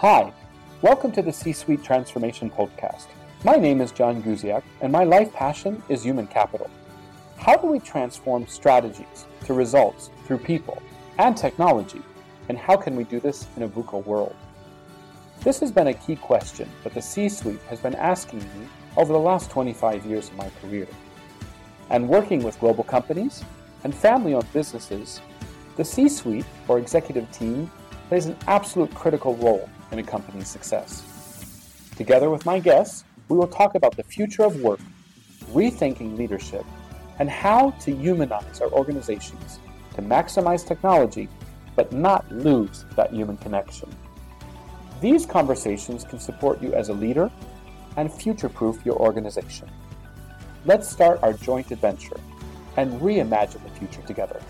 Hi, welcome to the C Suite Transformation Podcast. My name is John Guziak, and my life passion is human capital. How do we transform strategies to results through people and technology, and how can we do this in a VUCA world? This has been a key question that the C suite has been asking me over the last 25 years of my career. And working with global companies and family owned businesses, the C suite or executive team plays an absolute critical role in a company's success. Together with my guests, we will talk about the future of work, rethinking leadership, and how to humanize our organizations to maximize technology but not lose that human connection. These conversations can support you as a leader and future proof your organization. Let's start our joint adventure and reimagine the future together.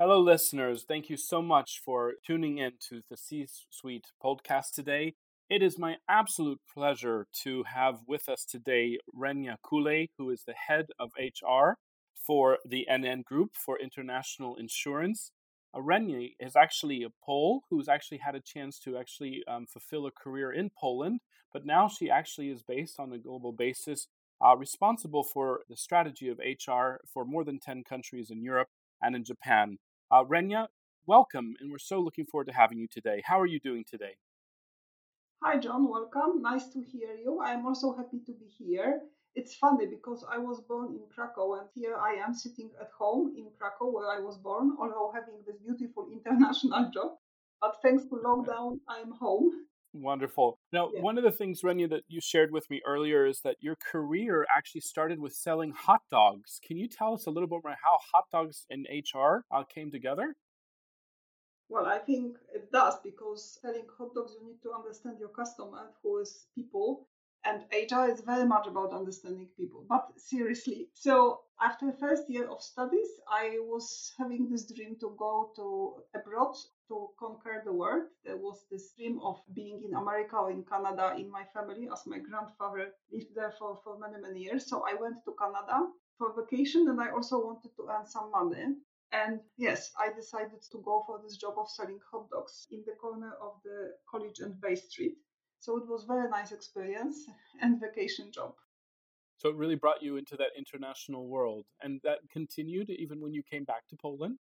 Hello, listeners. Thank you so much for tuning in to the C Suite podcast today. It is my absolute pleasure to have with us today Renia Kulej, who is the head of HR for the NN Group for International Insurance. Uh, Renia is actually a Pole who's actually had a chance to actually um, fulfill a career in Poland, but now she actually is based on a global basis, uh, responsible for the strategy of HR for more than 10 countries in Europe and in Japan. Uh, Renia, welcome, and we're so looking forward to having you today. How are you doing today? Hi, John. Welcome. Nice to hear you. I'm also happy to be here. It's funny because I was born in Krakow and here I am sitting at home in Krakow where I was born, although having this beautiful international job. But thanks to lockdown, I'm home. Wonderful. Now, yeah. one of the things, Renia, that you shared with me earlier is that your career actually started with selling hot dogs. Can you tell us a little bit about how hot dogs and HR uh, came together? Well, I think it does because selling hot dogs, you need to understand your customer, who is people, and HR is very much about understanding people. But seriously, so after the first year of studies, I was having this dream to go to abroad to conquer the world. There was this dream of being in America or in Canada in my family, as my grandfather lived there for, for many, many years. So I went to Canada for vacation and I also wanted to earn some money. And yes, I decided to go for this job of selling hot dogs in the corner of the College and Bay Street. So it was very nice experience and vacation job. So it really brought you into that international world, and that continued even when you came back to Poland.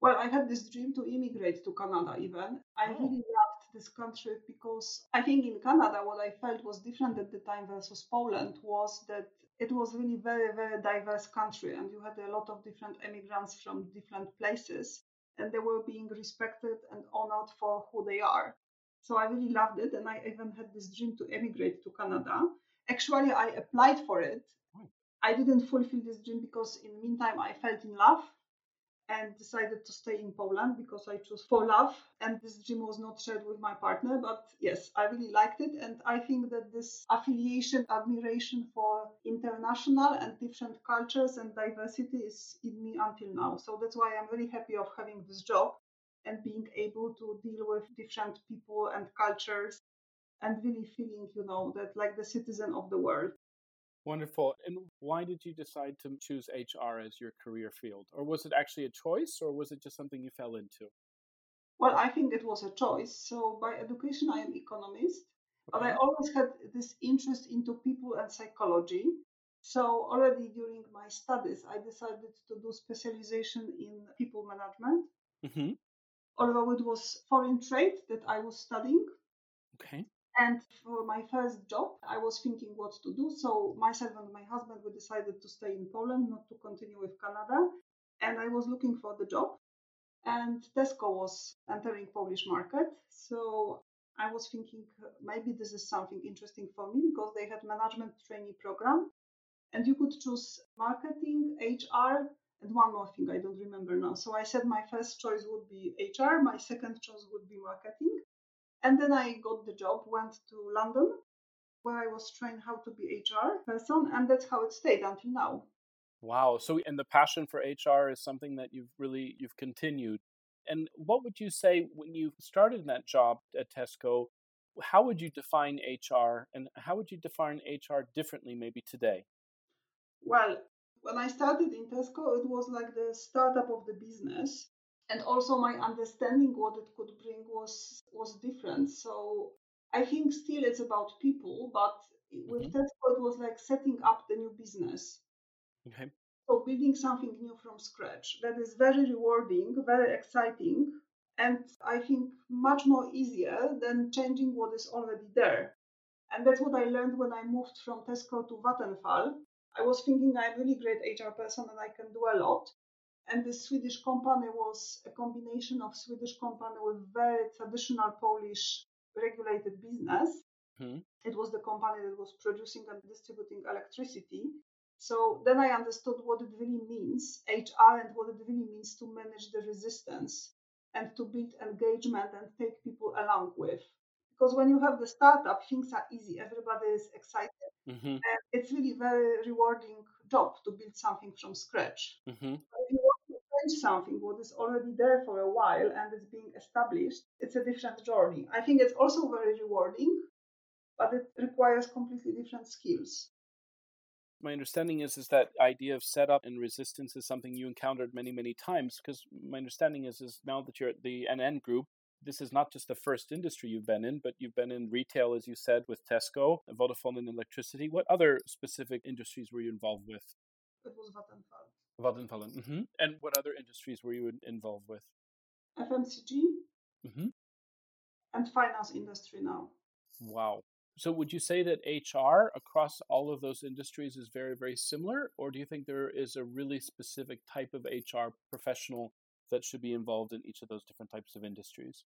Well, I had this dream to immigrate to Canada. Even I oh. really loved this country because I think in Canada what I felt was different at the time versus Poland was that it was really very very diverse country and you had a lot of different immigrants from different places and they were being respected and honored for who they are so i really loved it and i even had this dream to emigrate to canada actually i applied for it oh. i didn't fulfill this dream because in the meantime i fell in love and decided to stay in Poland because I chose for love. And this dream was not shared with my partner, but yes, I really liked it. And I think that this affiliation, admiration for international and different cultures and diversity is in me until now. So that's why I'm very happy of having this job and being able to deal with different people and cultures and really feeling, you know, that like the citizen of the world. Wonderful. And why did you decide to choose HR as your career field? Or was it actually a choice or was it just something you fell into? Well, I think it was a choice. So by education, I am economist, okay. but I always had this interest into people and psychology. So already during my studies, I decided to do specialization in people management. Mm-hmm. Although it was foreign trade that I was studying. Okay. And for my first job, I was thinking what to do. So myself and my husband we decided to stay in Poland, not to continue with Canada. And I was looking for the job. And Tesco was entering Polish market. So I was thinking maybe this is something interesting for me because they had management trainee program. And you could choose marketing, HR, and one more thing I don't remember now. So I said my first choice would be HR, my second choice would be marketing. And then I got the job, went to London, where I was trained how to be HR person, and that's how it stayed until now. Wow. So and the passion for HR is something that you've really you've continued. And what would you say when you started that job at Tesco? How would you define HR and how would you define HR differently maybe today? Well, when I started in Tesco, it was like the startup of the business. and also my understanding what it could bring was was different. So I think still it's about people, but with mm-hmm. Tesco it was like setting up the new business. Okay. So building something new from scratch that is very rewarding, very exciting, and I think much more easier than changing what is already there. And that's what I learned when I moved from Tesco to Vattenfall. I was thinking I'm a really great HR person and I can do a lot. And the Swedish company was a combination of Swedish company with very traditional Polish regulated business. Mm-hmm. It was the company that was producing and distributing electricity. So then I understood what it really means, HR, and what it really means to manage the resistance and to build engagement and take people along with. Because when you have the startup, things are easy. Everybody is excited. Mm-hmm. And it's really very rewarding job to build something from scratch. Mm-hmm. If you want to change something what is already there for a while and it's being established, it's a different journey. I think it's also very rewarding, but it requires completely different skills. My understanding is is that idea of setup and resistance is something you encountered many many times because my understanding is is now that you're at the NN group this is not just the first industry you've been in, but you've been in retail, as you said, with Tesco, Vodafone, and electricity. What other specific industries were you involved with? It was Vattenfall. Vattenfall. Mm-hmm. And what other industries were you involved with? FMCG mm-hmm. and finance industry now. Wow. So would you say that HR across all of those industries is very, very similar? Or do you think there is a really specific type of HR professional that should be involved in each of those different types of industries?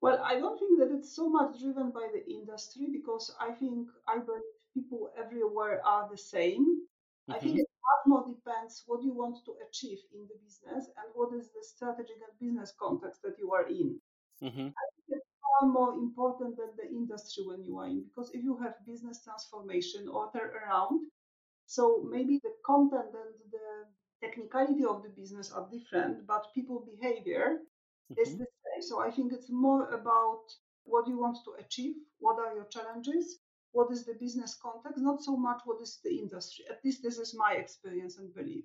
Well, I don't think that it's so much driven by the industry because I think I believe people everywhere are the same. Mm-hmm. I think mm-hmm. it much more depends what you want to achieve in the business and what is the strategic and business context that you are in. Mm-hmm. I think it's far more important than the industry when you are in because if you have business transformation or turn around, so maybe the content and the technicality of the business are different, but people behavior mm-hmm. is the same. So I think it's more about what you want to achieve, what are your challenges, what is the business context, not so much what is the industry. At least this is my experience and belief.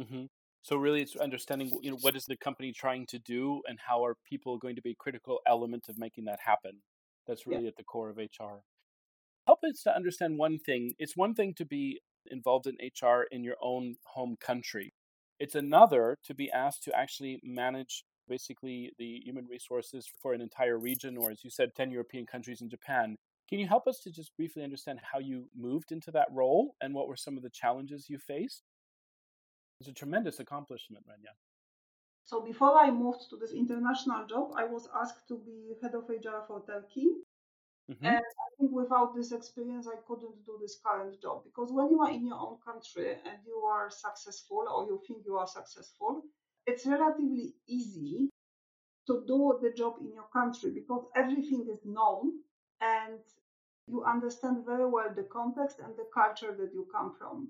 Mm-hmm. So really, it's understanding you know what is the company trying to do, and how are people going to be a critical element of making that happen. That's really yeah. at the core of HR. Help us to understand one thing. It's one thing to be involved in HR in your own home country. It's another to be asked to actually manage basically the human resources for an entire region, or as you said, 10 European countries and Japan. Can you help us to just briefly understand how you moved into that role and what were some of the challenges you faced? It's a tremendous accomplishment, Rania. So before I moved to this international job, I was asked to be head of HR for Turkey. Mm-hmm. And I think without this experience, I couldn't do this current job because when you are in your own country and you are successful or you think you are successful, it's relatively easy to do the job in your country because everything is known and you understand very well the context and the culture that you come from.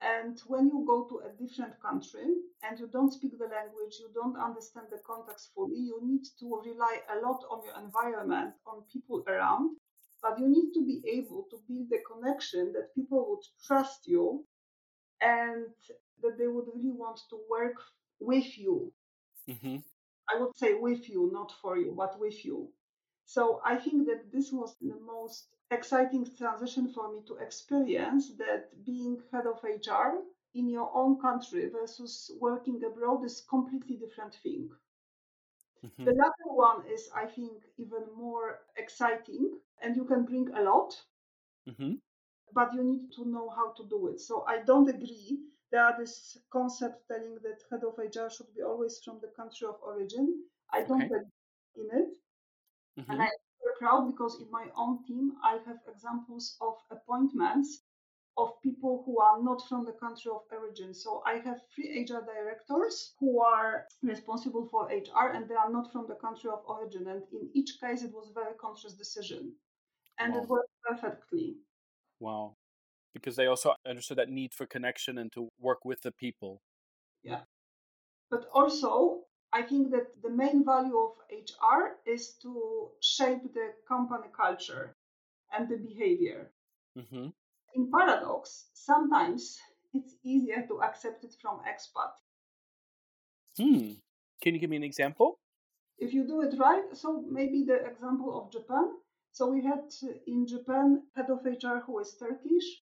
And when you go to a different country and you don't speak the language, you don't understand the context fully, you need to rely a lot on your environment, on people around, but you need to be able to build the connection that people would trust you and that they would really want to work with you. Mm-hmm. I would say with you, not for you, but with you. So I think that this was the most exciting transition for me to experience that being head of HR in your own country versus working abroad is completely different thing. Mm-hmm. The latter one is, I think, even more exciting, and you can bring a lot, mm-hmm. but you need to know how to do it. So I don't agree. There are this concept telling that head of HR should be always from the country of origin. I don't okay. believe in it, mm-hmm. and I proud because in my own team, I have examples of appointments of people who are not from the country of origin. So I have three HR directors who are responsible for HR and they are not from the country of origin. And in each case, it was a very conscious decision and wow. it worked perfectly. Wow. Because they also understood that need for connection and to work with the people. Yeah. But also, I think that the main value of HR is to shape the company culture and the behavior. Mm-hmm. In paradox, sometimes it's easier to accept it from expat. Hmm. Can you give me an example? If you do it right, so maybe the example of Japan. So we had in Japan head of HR who is Turkish,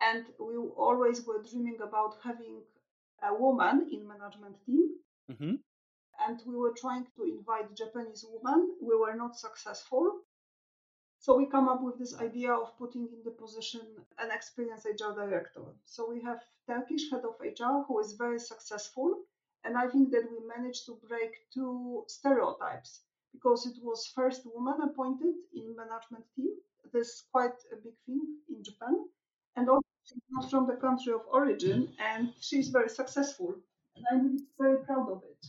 and we always were dreaming about having a woman in management team. Mm-hmm. And we were trying to invite Japanese women. We were not successful. So we come up with this idea of putting in the position an experienced HR director. So we have Turkish head of HR who is very successful. And I think that we managed to break two stereotypes because it was first woman appointed in management team. This is quite a big thing in Japan. And also she's not from the country of origin and she's very successful. And I'm very proud of it.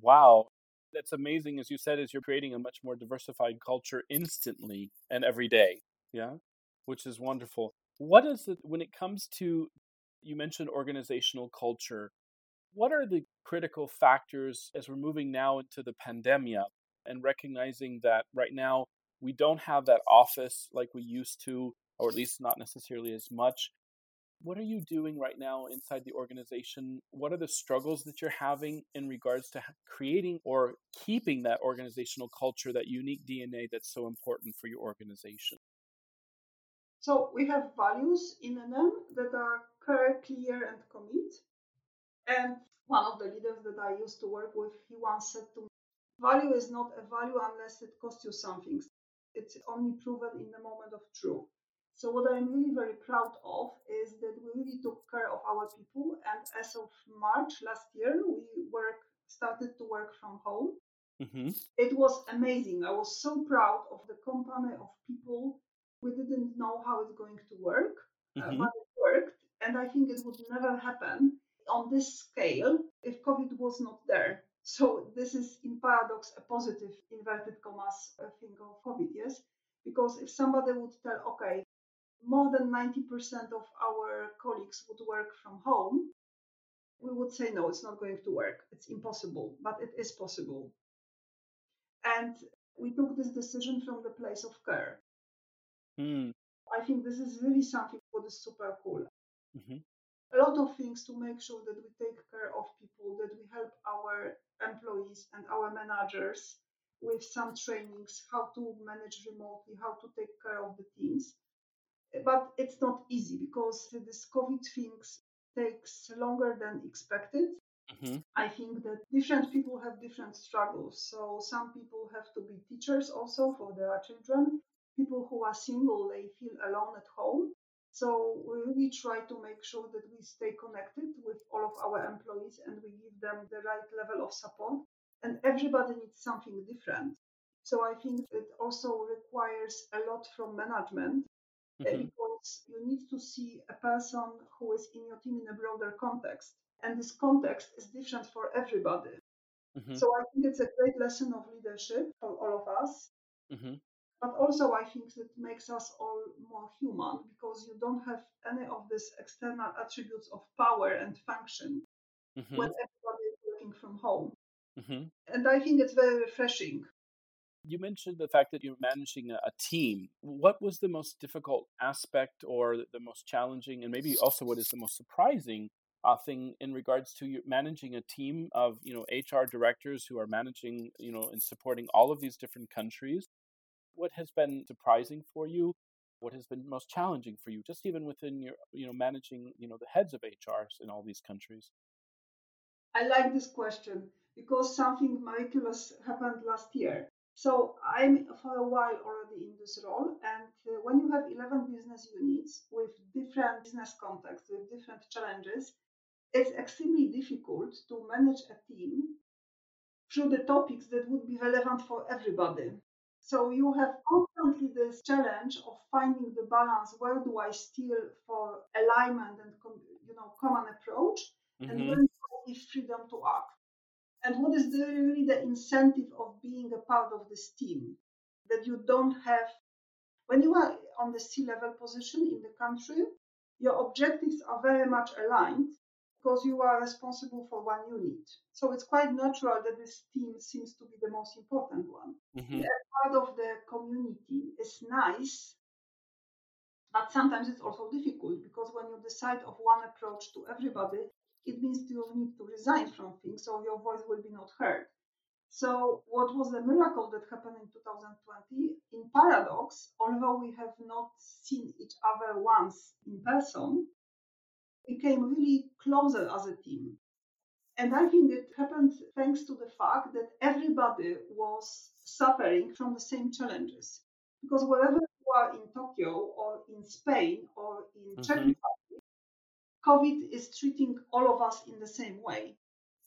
Wow that's amazing, as you said, is you're creating a much more diversified culture instantly and every day. Yeah, which is wonderful. What is it when it comes to you mentioned organizational culture? What are the critical factors as we're moving now into the pandemic and recognizing that right now we don't have that office like we used to, or at least not necessarily as much? What are you doing right now inside the organization? What are the struggles that you're having in regards to creating or keeping that organizational culture, that unique DNA that's so important for your organization? So we have values in NN that are clear, and commit. And one of the leaders that I used to work with, he once said to me, value is not a value unless it costs you something. It's only proven in the moment of truth. So what I'm really very proud of is that we really took care of our people. And as of March last year, we work started to work from home. Mm-hmm. It was amazing. I was so proud of the company of people. We didn't know how it's going to work, uh, mm-hmm. but it worked. And I think it would never happen on this scale if COVID was not there. So this is in paradox a positive inverted commas uh, thing of COVID, yes? Because if somebody would tell, okay, more than 90% of our colleagues would work from home, we would say, no, it's not going to work. It's impossible, but it is possible. And we took this decision from the place of care. Mm. I think this is really something that is super cool. Mm-hmm. A lot of things to make sure that we take care of people, that we help our employees and our managers with some trainings, how to manage remotely, how to take care of the teams but it's not easy because this COVID things takes longer than expected. Mm-hmm. I think that different people have different struggles. So some people have to be teachers also for their children. People who are single, they feel alone at home. So we really try to make sure that we stay connected with all of our employees and we give them the right level of support. And everybody needs something different. So I think it also requires a lot from management mm-hmm. because you need to see a person who is in your team in a broader context. And this context is different for everybody. Mm-hmm. So I think it's a great lesson of leadership for all of us. Mm-hmm. But also, I think it makes us all more human because you don't have any of these external attributes of power and function mm-hmm. when everybody is working from home. Mm-hmm. And I think it's very refreshing you mentioned the fact that you're managing a, team. What was the most difficult aspect or the most challenging, and maybe also what is the most surprising uh, thing in regards to managing a team of you know HR directors who are managing you know and supporting all of these different countries? What has been surprising for you? What has been most challenging for you, just even within your you know managing you know the heads of HRs in all these countries? I like this question because something miraculous happened last year. So I'm for a while already in this role, and uh, when you have 11 business units with different business contexts, with different challenges, it's extremely difficult to manage a team through the topics that would be relevant for everybody. So you have constantly this challenge of finding the balance. Where do I steer for alignment and you know common approach, mm-hmm. and when do I give freedom to act? And what is the, really the incentive of being a part of this team? That you don't have, when you are on the C level position in the country, your objectives are very much aligned because you are responsible for one unit. So it's quite natural that this team seems to be the most important one. Mm-hmm. part of the community is nice, but sometimes it's also difficult because when you decide of one approach to everybody, it means you need to resign from things or your voice will be not heard. So, what was the miracle that happened in 2020? In Paradox, although we have not seen each other once in person, we came really closer as a team. And I think it happened thanks to the fact that everybody was suffering from the same challenges. Because wherever you are in Tokyo or in Spain or in mm-hmm. Czech Republic, COVID is treating all of us in the same way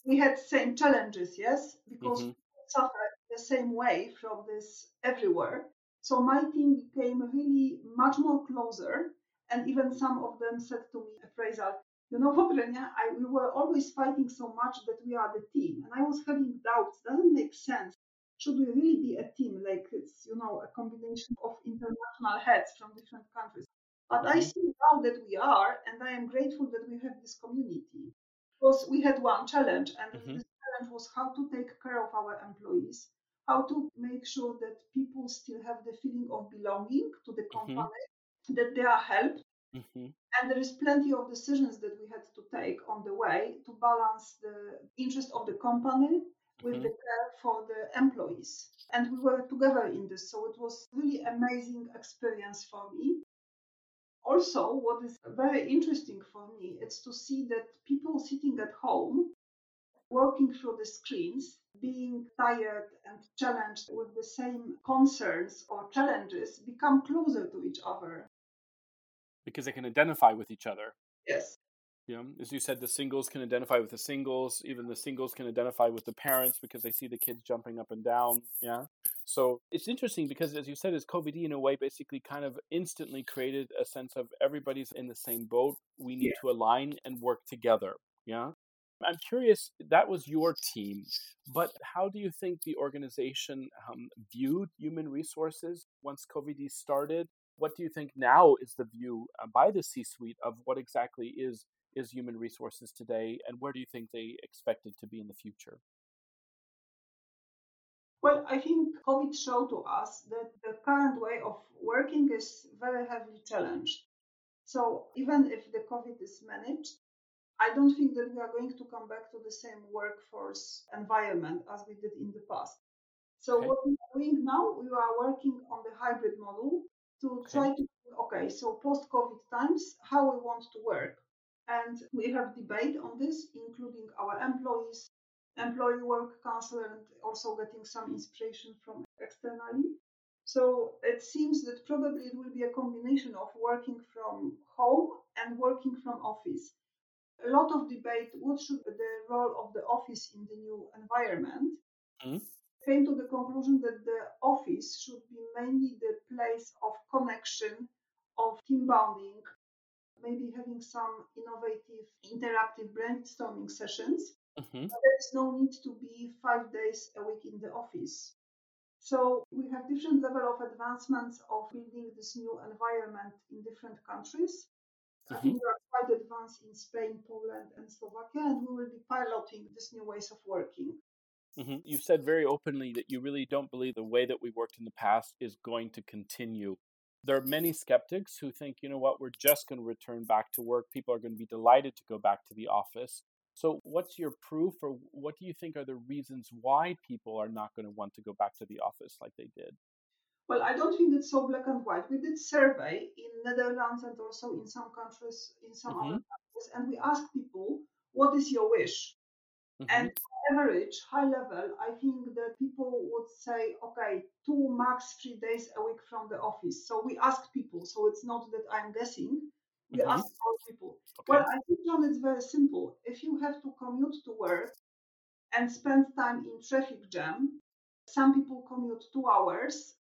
we had same challenges, yes, because mm-hmm. we suffer the same way from this everywhere. So my team became really much more closer, and even some of them said to me, Fraser, you know what, Renia, I, we were always fighting so much that we are the team, and I was having doubts. Doesn't make sense. Should we really be a team? Like it's you know a combination of international heads from different countries. But I mm-hmm. see now that we are, and I am grateful that we have this community because we had one challenge, and mm-hmm. the challenge was how to take care of our employees, how to make sure that people still have the feeling of belonging to the mm-hmm. company, mm-hmm. that they are helped. Mm-hmm. And there is plenty of decisions that we had to take on the way to balance the interest of the company with mm-hmm. the care for the employees. And we were together in this, so it was really amazing experience for me also, what is very interesting for me is to see that people sitting at home, working through the screens, being tired and challenged with the same concerns or challenges, become closer to each other. Because they can identify with each other. Yes. Know, as you said, the singles can identify with the singles. Even the singles can identify with the parents because they see the kids jumping up and down. Yeah. So it's interesting because, as you said, as COVID in a way basically kind of instantly created a sense of everybody's in the same boat. We need yeah. to align and work together. Yeah. I'm curious, that was your team, but how do you think the organization um, viewed human resources once COVID started? What do you think now is the view uh, by the C suite of what exactly is is human resources today, and where do you think they expect it to be in the future? Well, I think COVID showed to us that the current way of working is very heavily challenged. So even if the COVID is managed, I don't think that we are going to come back to the same workforce environment as we did in the past. So okay. what we are doing now, we are working on the hybrid model to okay. try to okay, so post-COVID times, how we want to work. And we have debate on this, including our employees, employee work council, and also getting some inspiration from externally. So it seems that probably it will be a combination of working from home and working from office. A lot of debate what should be the role of the office in the new environment. Mm-hmm. Came to the conclusion that the office should be mainly the place of connection, of team bonding, maybe having some innovative interactive brainstorming sessions. Mm-hmm. there is no need to be five days a week in the office. So we have different level of advancements of building this new environment in different countries. Mm-hmm. I think we are quite advanced in Spain, Poland, and Slovakia, and we will be piloting these new ways of working. Mm-hmm. You've said very openly that you really don't believe the way that we worked in the past is going to continue. There are many skeptics who think, you know what, we're just going to return back to work. People are going to be delighted to go back to the office. So, what's your proof, or what do you think are the reasons why people are not going to want to go back to the office like they did? Well, I don't think it's so black and white. We did survey in Netherlands and also in some countries, in some mm-hmm. other countries, and we asked people, "What is your wish?" Mm-hmm. And average, high level, I think that people would say, okay, two max three days a week from the office. So we ask people. So it's not that I'm guessing. We mm-hmm. ask all people. Okay. Well, I think, John, it's very simple. If you have to commute to work and spend time in traffic jam, some people commute two hours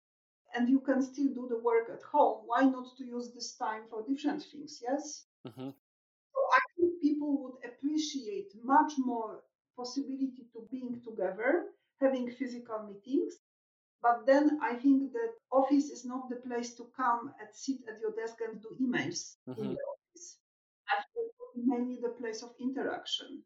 and you can still do the work at home. Why not to use this time for different things? Yes? Mm-hmm. So I think people would appreciate much more possibility to being together, having physical meetings. But then I think that office is not the place to come and sit at your desk and do emails mm-hmm. in the office. I think mainly the place of interaction.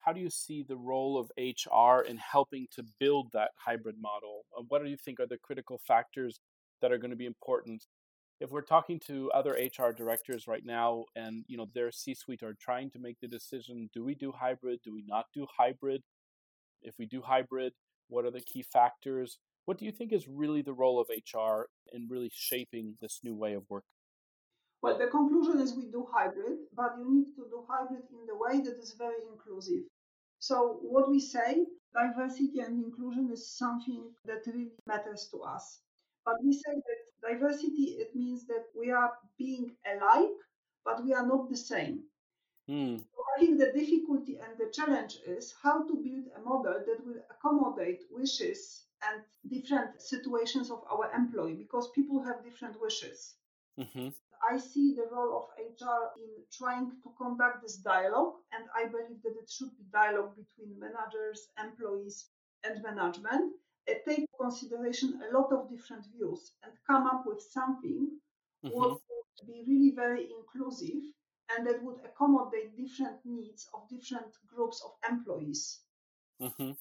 How do you see the role of HR in helping to build that hybrid model? Uh, what do you think are the critical factors that are going to be important if we're talking to other HR directors right now and you know their C-suite are trying to make the decision do we do hybrid? Do we not do hybrid? If we do hybrid what are the key factors? What do you think is really the role of HR in really shaping this new way of work? Well the conclusion is we do hybrid but you need to do hybrid in the way that is very inclusive. So what we say diversity and inclusion is something that really matters to us but we say that diversity it means that we are being alike but we are not the same mm. so i think the difficulty and the challenge is how to build a model that will accommodate wishes and different situations of our employee because people have different wishes mm-hmm. i see the role of hr in trying to conduct this dialogue and i believe that it should be dialogue between managers employees and management take consideration a lot of different views and come up with something mm-hmm. what would be really very inclusive and that would accommodate different needs of different groups of employees. Mm-hmm.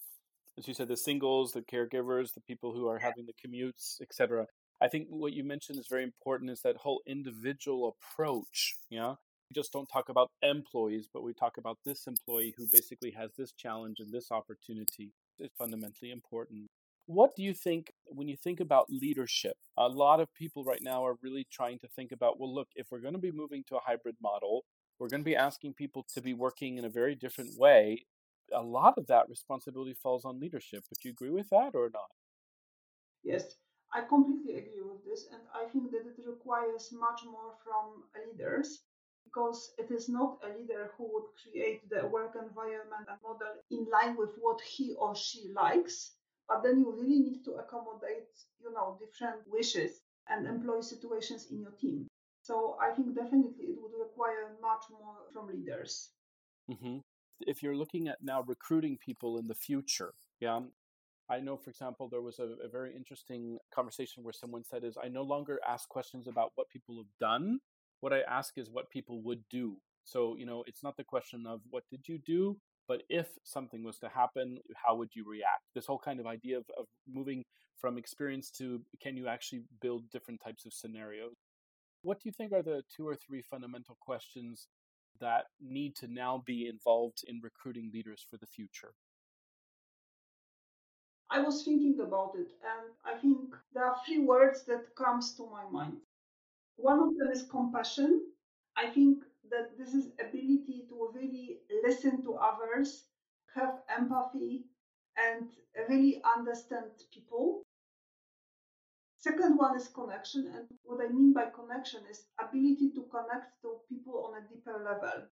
As you said, the singles, the caregivers, the people who are having the commutes, etc. I think what you mentioned is very important is that whole individual approach. Yeah. We just don't talk about employees, but we talk about this employee who basically has this challenge and this opportunity. It's fundamentally important. What do you think when you think about leadership? A lot of people right now are really trying to think about well, look, if we're going to be moving to a hybrid model, we're going to be asking people to be working in a very different way. A lot of that responsibility falls on leadership. Would you agree with that or not? Yes, I completely agree with this. And I think that it requires much more from leaders because it is not a leader who would create the work environment and model in line with what he or she likes but then you really need to accommodate you know different wishes and employee situations in your team so i think definitely it would require much more from leaders mm-hmm. if you're looking at now recruiting people in the future yeah I know, for example, there was a, a, very interesting conversation where someone said, "Is I no longer ask questions about what people have done. What I ask is what people would do. So, you know, it's not the question of what did you do, but if something was to happen, how would you react? This whole kind of idea of, of moving from experience to can you actually build different types of scenarios? What do you think are the two or three fundamental questions that need to now be involved in recruiting leaders for the future? I was thinking about it and I think there are three words that comes to my mind. One of them is compassion. I think that this is ability to listen to others, have empathy, and really understand people. Second one is connection, and what I mean by connection is ability to connect to people on a deeper level.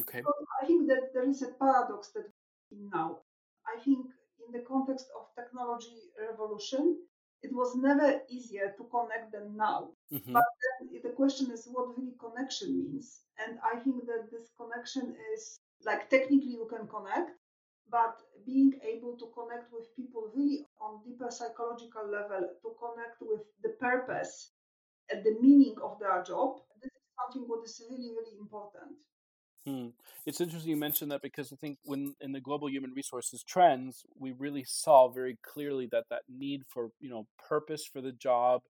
Okay. I think that there is a paradox that now. I think in the context of technology revolution, it was never easier to connect than now. Mm-hmm. But then the question is what really connection means. And I think that this connection is like technically you can connect, but being able to connect with people really on deeper psychological level, to connect with the purpose and the meaning of their job, this is something what is really, really important. Hmm. It's interesting you mentioned that because I think when in the global human resources trends, we really saw very clearly that that need for you know purpose for the job,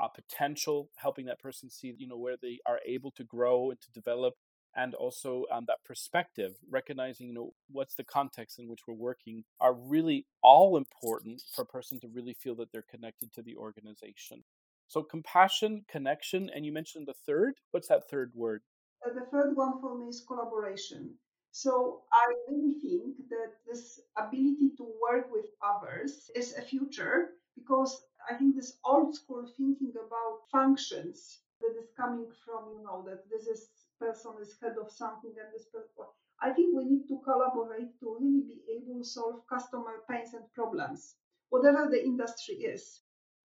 uh, potential, helping that person see you know where they are able to grow and to develop, and also um, that perspective, recognizing you know what's the context in which we're working, are really all important for a person to really feel that they're connected to the organization. So compassion, connection, and you mentioned the third. What's that third word? Uh, the third one for me is collaboration. So I really think that this ability to work with others is a future because I think this old school thinking about functions that is coming from, you know, that this is person is head of something and this person. I think we need to collaborate to really be able to solve customer pains and problems, whatever the industry is.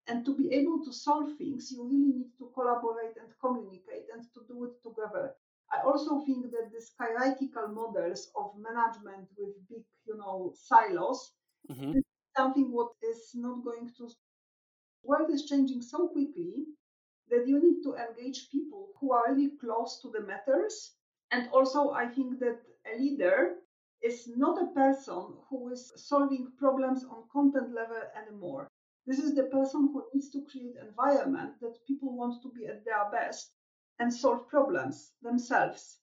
And to be able to solve things, you really need to collaborate and communicate and to do it together. I also think that these hierarchical models of management with big, you know, silos mm-hmm. is something what is not going to. World is changing so quickly that you need to engage people who are really close to the matters. And also, I think that a leader is not a person who is solving problems on content level anymore. This is the person who needs to create environment that people want to be at their best and solve problems themselves.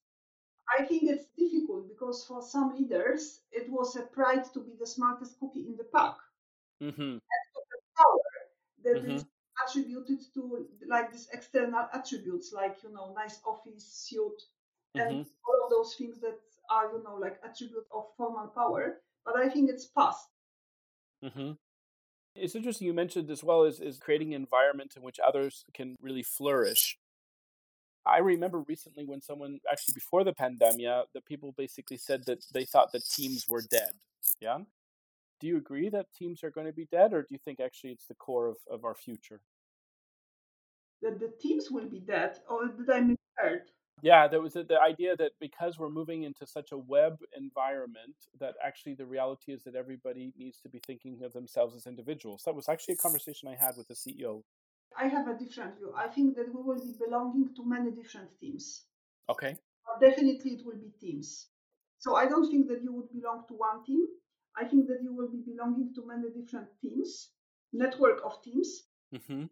I think it's difficult because for some leaders, it was a pride to be the smartest cookie in the pack. Mm-hmm. And power that mm-hmm. Is attributed to like these external attributes, like, you know, nice office, suit, and mm-hmm. all of those things that are, you know, like attribute of formal power. But I think it's past. Mm-hmm. It's interesting you mentioned as well as, is creating an environment in which others can really flourish. I remember recently when someone actually before the pandemic, the people basically said that they thought that teams were dead. Yeah. Do you agree that teams are going to be dead, or do you think actually it's the core of, of our future? That the teams will be dead, or did I misheard? Yeah, there was the idea that because we're moving into such a web environment, that actually the reality is that everybody needs to be thinking of themselves as individuals. That was actually a conversation I had with the CEO. I have a different view. I think that we will be belonging to many different teams. Okay. But definitely, it will be teams. So I don't think that you would belong to one team. I think that you will be belonging to many different teams, network of teams. Mm-hmm.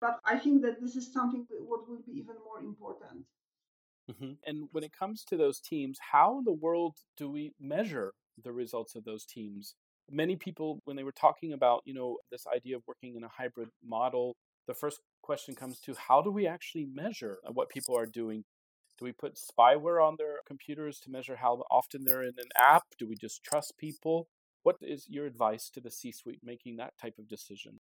But I think that this is something what will be even more important. Mm-hmm. And when it comes to those teams, how in the world do we measure the results of those teams? Many people, when they were talking about, you know, this idea of working in a hybrid model, the first question comes to how do we actually measure what people are doing? Do we put spyware on their computers to measure how often they're in an app? Do we just trust people? What is your advice to the C suite making that type of decision?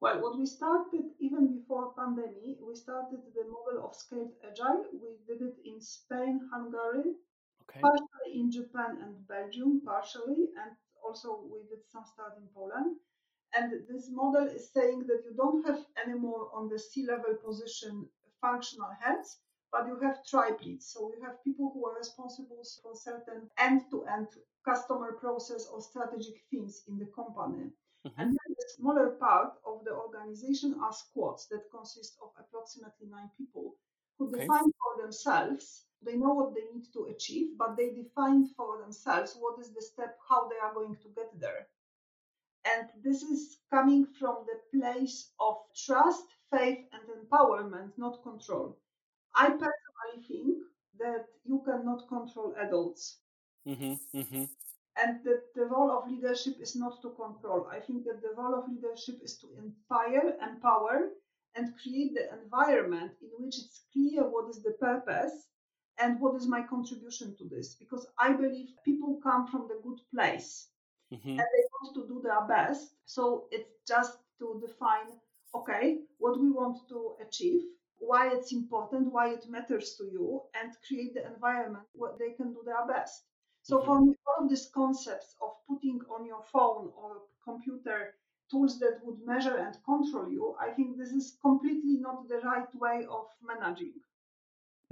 Well, what we started even before pandemic, we started the model of scaled agile. We did it in Spain, Hungary, okay. partially in Japan and Belgium, partially, and also we did some start in Poland. And this model is saying that you don't have anymore on the C-level position functional heads, but you have tribe. So you have people who are responsible for certain end-to-end customer process or strategic themes in the company. Mm-hmm. And smaller part of the organization are squads that consist of approximately nine people who okay. define for themselves. They know what they need to achieve, but they define for themselves what is the step, how they are going to get there. And this is coming from the place of trust, faith, and empowerment, not control. I personally think that you cannot control adults. Mm-hmm, mm-hmm and that the role of leadership is not to control. I think that the role of leadership is to inspire, empower, and create the environment in which it's clear what is the purpose and what is my contribution to this. Because I believe people come from the good place mm-hmm. and they want to do their best. So it's just to define okay, what we want to achieve, why it's important, why it matters to you, and create the environment where they can do their best. So mm-hmm. for me, all of these concepts of putting on your phone or computer tools that would measure and control you, I think this is completely not the right way of managing.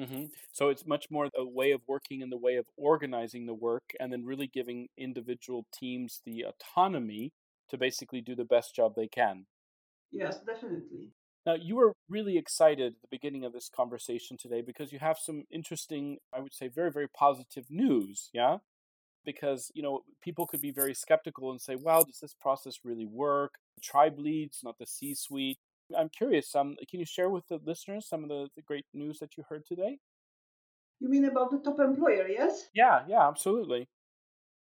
Mm-hmm. So it's much more a way of working and the way of organizing the work, and then really giving individual teams the autonomy to basically do the best job they can. Yes, definitely. Now, you were really excited at the beginning of this conversation today because you have some interesting, I would say, very, very positive news. Yeah. Because, you know, people could be very skeptical and say, well, does this process really work? The Tribe leads, not the C suite. I'm curious, um, can you share with the listeners some of the, the great news that you heard today? You mean about the top employer, yes? Yeah, yeah, absolutely.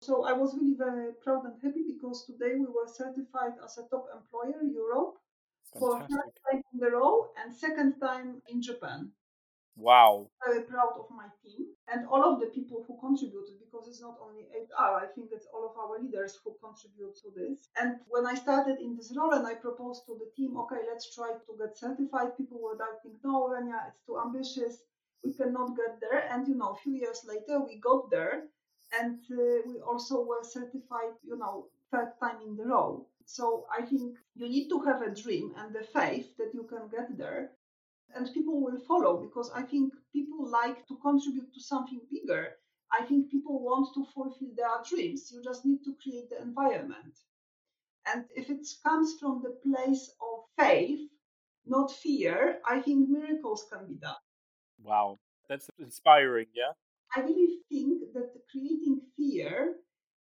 So I was really very proud and happy because today we were certified as a top employer Europe for first time in a row and second time in Japan. Wow. Very proud of my team and all of the people who contributed because it's not only HR, I think it's all of our leaders who contribute to this. And when I started in this role and I proposed to the team, okay, let's try to get certified, people were doubting, no, Renia, it's too ambitious, we cannot get there. And you know, a few years later, we got there and uh, we also were certified, you know, third time in the row. So I think you need to have a dream and the faith that you can get there. And people will follow because I think people like to contribute to something bigger. I think people want to fulfill their dreams. You just need to create the environment. And if it comes from the place of faith, not fear, I think miracles can be done. Wow, that's inspiring, yeah? I really think that creating fear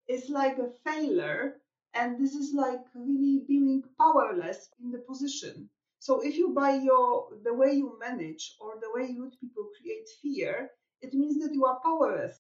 is like a failure And this is like really being powerless in the position. So if you by your the way you manage or the way you people create fear, it means that you are powerless.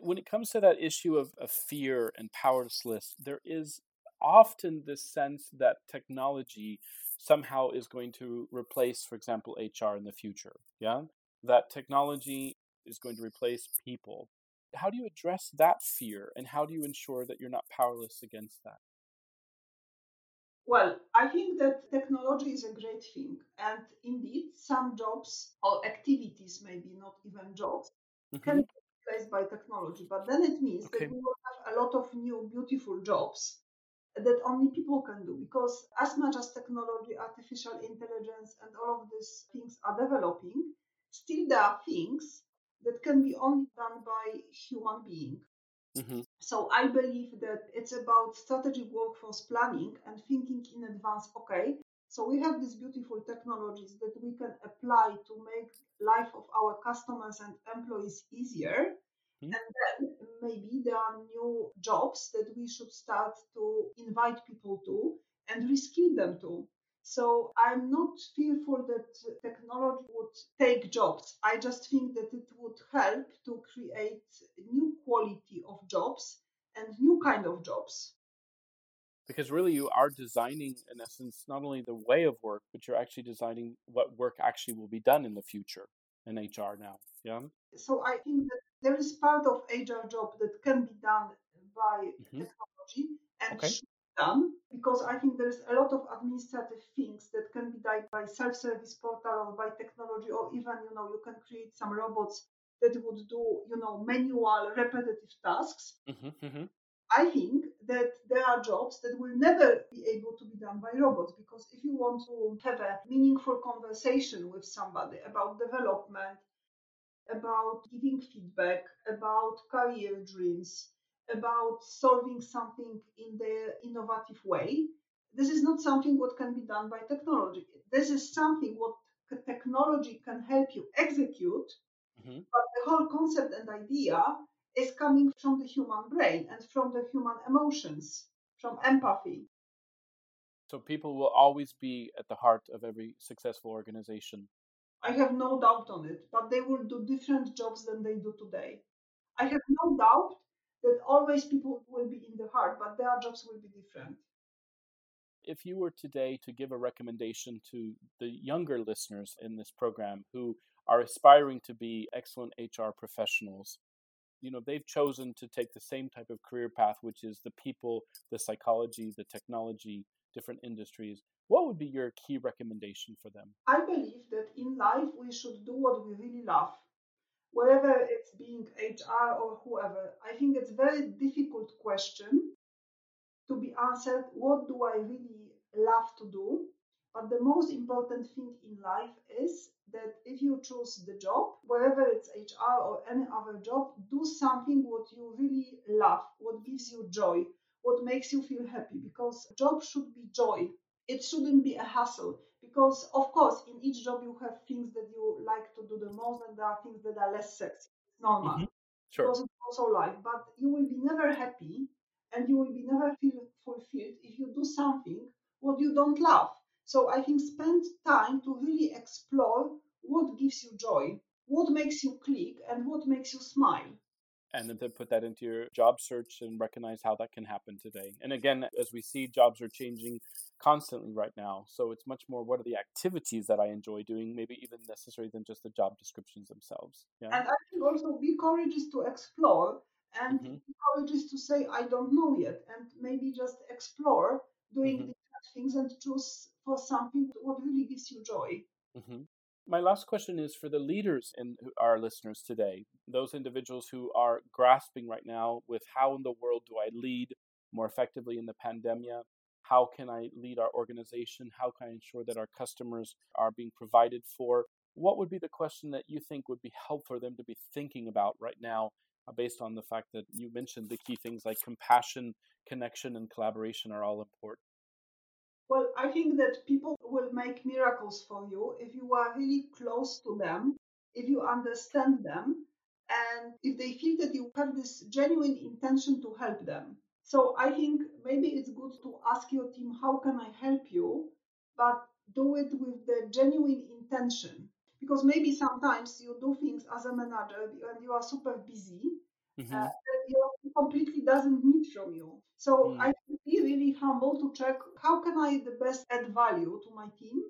When it comes to that issue of, of fear and powerlessness, there is often this sense that technology somehow is going to replace, for example, HR in the future. Yeah. That technology is going to replace people. How do you address that fear and how do you ensure that you're not powerless against that? Well, I think that technology is a great thing. And indeed, some jobs or activities, maybe not even jobs, mm-hmm. can be replaced by technology. But then it means okay. that we will have a lot of new, beautiful jobs that only people can do. Because as much as technology, artificial intelligence, and all of these things are developing, still there are things that can be only done by human being. Mm-hmm. So I believe that it's about strategic workforce planning and thinking in advance. Okay, so we have these beautiful technologies that we can apply to make life of our customers and employees easier. Mm-hmm. And then maybe there are new jobs that we should start to invite people to and reskill them to. So I'm not fearful that technology would take jobs. I just think that it would help to create new quality of jobs and new kind of jobs. Because really, you are designing, in essence, not only the way of work, but you're actually designing what work actually will be done in the future in HR now. Yeah. So I think that there is part of HR job that can be done by mm-hmm. technology and okay done because I think there's a lot of administrative things that can be done by self-service portal or by technology, or even you know you can create some robots that would do you know manual repetitive tasks. Mm-hmm, mm-hmm. I think that there are jobs that will never be able to be done by robots because if you want to have a meaningful conversation with somebody about development, about giving feedback, about career dreams, about solving something in the innovative way. This is not something what can be done by technology. This is something what technology can help you execute, mm-hmm. but the whole concept and idea is coming from the human brain and from the human emotions, from empathy. So people will always be at the heart of every successful organization. I have no doubt on it, but they will do different jobs than they do today. I have no doubt that always people will be in the heart, but their jobs will be different. If you were today to give a recommendation to the younger listeners in this program who are aspiring to be excellent HR professionals, you know, they've chosen to take the same type of career path, which is the people, the psychology, the technology, different industries. What would be your key recommendation for them? I believe that in life we should do what we really love whether it's being HR or whoever, I think it's a very difficult question to be answered. What do I really love to do? But the most important thing in life is that if you choose the job, whether it's HR or any other job, do something what you really love, what gives you joy, what makes you feel happy. Because job should be joy. It shouldn't be a hassle because of course in each job you have things that you like to do the most and there are things that are less sexy it's normal mm-hmm. sure. because it's also life but you will be never happy and you will be never feel fulfilled if you do something what you don't love so i think spend time to really explore what gives you joy what makes you click and what makes you smile and then to put that into your job search and recognize how that can happen today. And again, as we see, jobs are changing constantly right now. So it's much more what are the activities that I enjoy doing, maybe even necessary than just the job descriptions themselves. Yeah? And I think also be courageous to explore and mm-hmm. be courageous to say, I don't know yet, and maybe just explore doing mm-hmm. things and choose for something what really gives you joy. Mm-hmm. My last question is for the leaders in our listeners today, those individuals who are grasping right now with how in the world do I lead more effectively in the pandemic? How can I lead our organization? How can I ensure that our customers are being provided for? What would be the question that you think would be helpful for them to be thinking about right now, uh, based on the fact that you mentioned the key things like compassion, connection, and collaboration are all important? Well, I think that people will make miracles for you if you are really close to them, if you understand them, and if they feel that you have this genuine intention to help them. So I think maybe it's good to ask your team, how can I help you? But do it with the genuine intention. Because maybe sometimes you do things as a manager and you are super busy mm-hmm. uh, your completely doesn't need from you. So mm. I can be really humble to check how can I the best add value to my team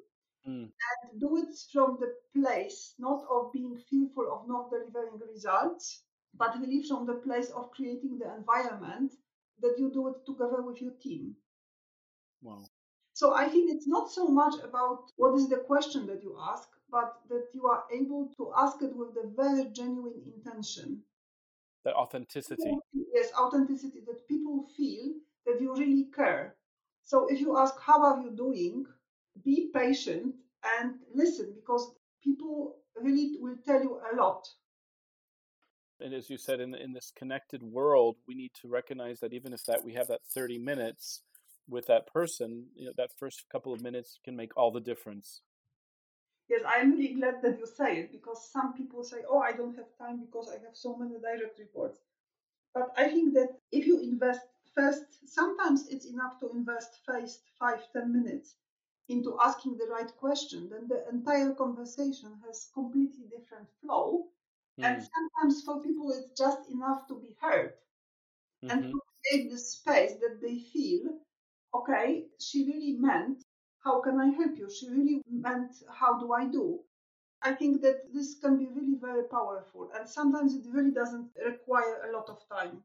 mm. and do it from the place not of being fearful of not delivering results, but really from the place of creating the environment that you do it together with your team. Wow. So I think it's not so much about what is the question that you ask, but that you are able to ask it with a very genuine intention. That authenticity. Yes, authenticity, that people feel that you really care. So if you ask, How are you doing? be patient and listen because people really will tell you a lot and as you said in in this connected world we need to recognize that even if that we have that 30 minutes with that person you know that first couple of minutes can make all the difference yes i'm really glad that you say it because some people say oh i don't have time because i have so many direct reports but i think that if you invest first sometimes it's enough to invest first five ten minutes into asking the right question then the entire conversation has completely different flow Mm. And sometimes for people, it's just enough to be heard mm-hmm. and to create the space that they feel, okay, she really meant, how can I help you? She really meant, how do I do? I think that this can be really very powerful. And sometimes it really doesn't require a lot of time.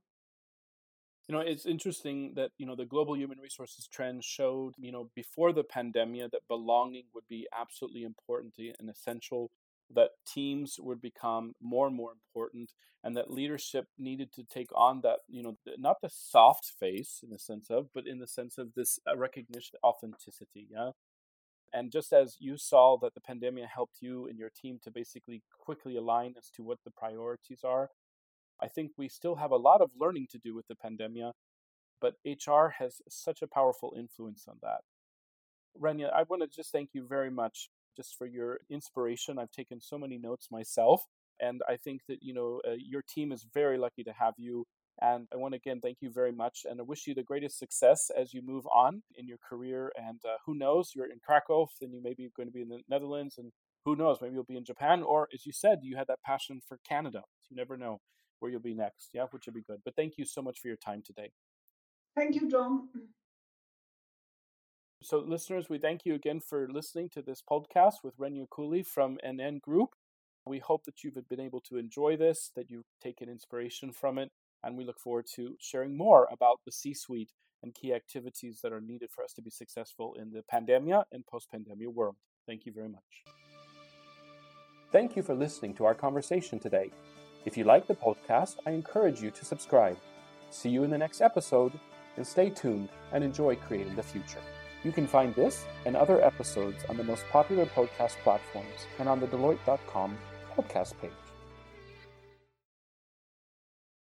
You know, it's interesting that, you know, the global human resources trend showed, you know, before the pandemic that belonging would be absolutely important and essential that teams would become more and more important and that leadership needed to take on that you know not the soft face in the sense of but in the sense of this uh, recognition authenticity yeah? And just as you saw that the pandemic helped you and your team to basically quickly align as to what the priorities are i think we still have a lot of learning to do with the pandemic but hr has such a powerful influence on that. Renia, I want to just thank you very much just for your inspiration. I've taken so many notes myself, and I think that you know uh, your team is very lucky to have you. And I want to again thank you very much, and I wish you the greatest success as you move on in your career. And uh, who knows, you're in Krakow, then you may be going to be in the Netherlands, and who knows, maybe you'll be in Japan, or as you said, you had that passion for Canada. You never know where you'll be next. Yeah, which would be good. But thank you so much for your time today. Thank you, John. So, listeners, we thank you again for listening to this podcast with Renia Kulej from NN Group. We hope that you've been able to enjoy this, that you've taken inspiration from it, and we look forward to sharing more about the C suite and key activities that are needed for us to be successful in the pandemia and post pandemia world. Thank you very much. Thank you for listening to our conversation today. If you like the podcast, I encourage you to subscribe. See you in the next episode, and stay tuned and enjoy creating the future. You can find this and other episodes on the most popular podcast platforms and on the Deloitte.com podcast page.